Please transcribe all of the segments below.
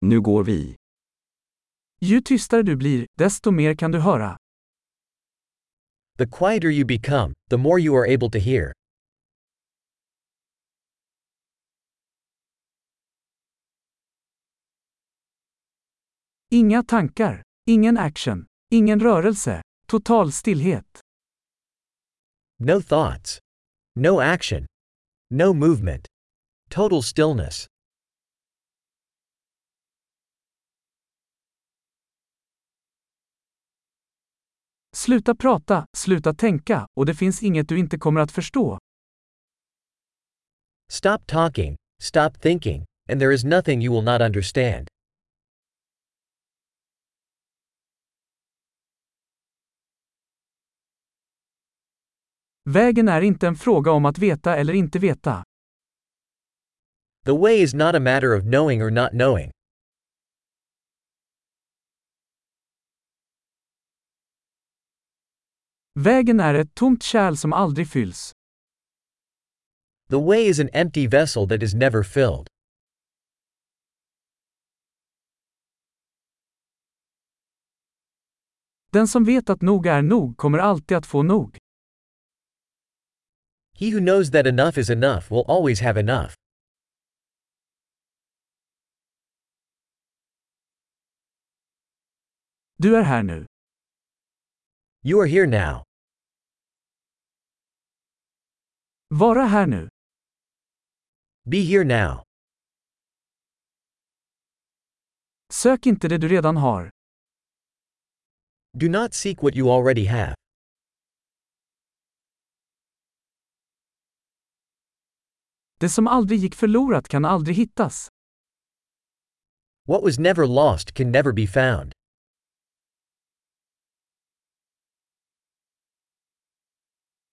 Nu går vi. Ju tystare du blir, desto mer kan du höra. The quieter you become, the more you are able to hear. Inga tankar, ingen action, ingen rörelse, total stillhet. No thoughts. No action. No movement. Total stillness. Sluta prata, sluta tänka, och det finns inget du inte kommer att förstå. Stop talking, stop thinking, and there is nothing you will not understand. Vägen är inte en fråga om att veta eller inte veta. The way is not a matter of knowing or not knowing. Vägen är ett tomt kärl som aldrig fylls. The way is an empty vessel that is never filled. Den som vet att nog är nog kommer alltid att få nog. He who knows that enough is enough will always have enough. Du är här nu. You are here now. Vara här nu. Be here now. Sök inte det du redan har. Do not seek what you already have. Det som aldrig gick förlorat kan aldrig hittas. What was never lost can never be found.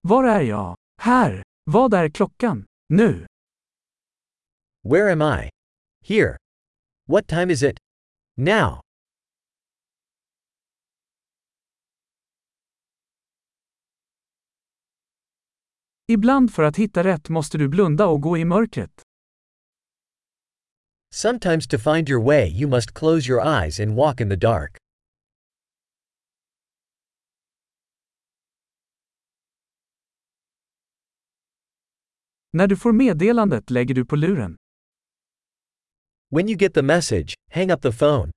Var är jag? Här. Vad är klockan? Nu. Where am I? Here. What time is it? Now. Ibland för att hitta rätt måste du blunda och gå i mörkret. Sometimes to find your way you must close your eyes and walk in the dark. När du får meddelandet lägger du på luren. When you get the message, hang up the phone.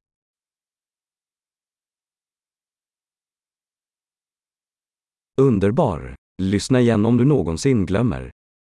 Underbar! Lyssna igen om du någonsin glömmer.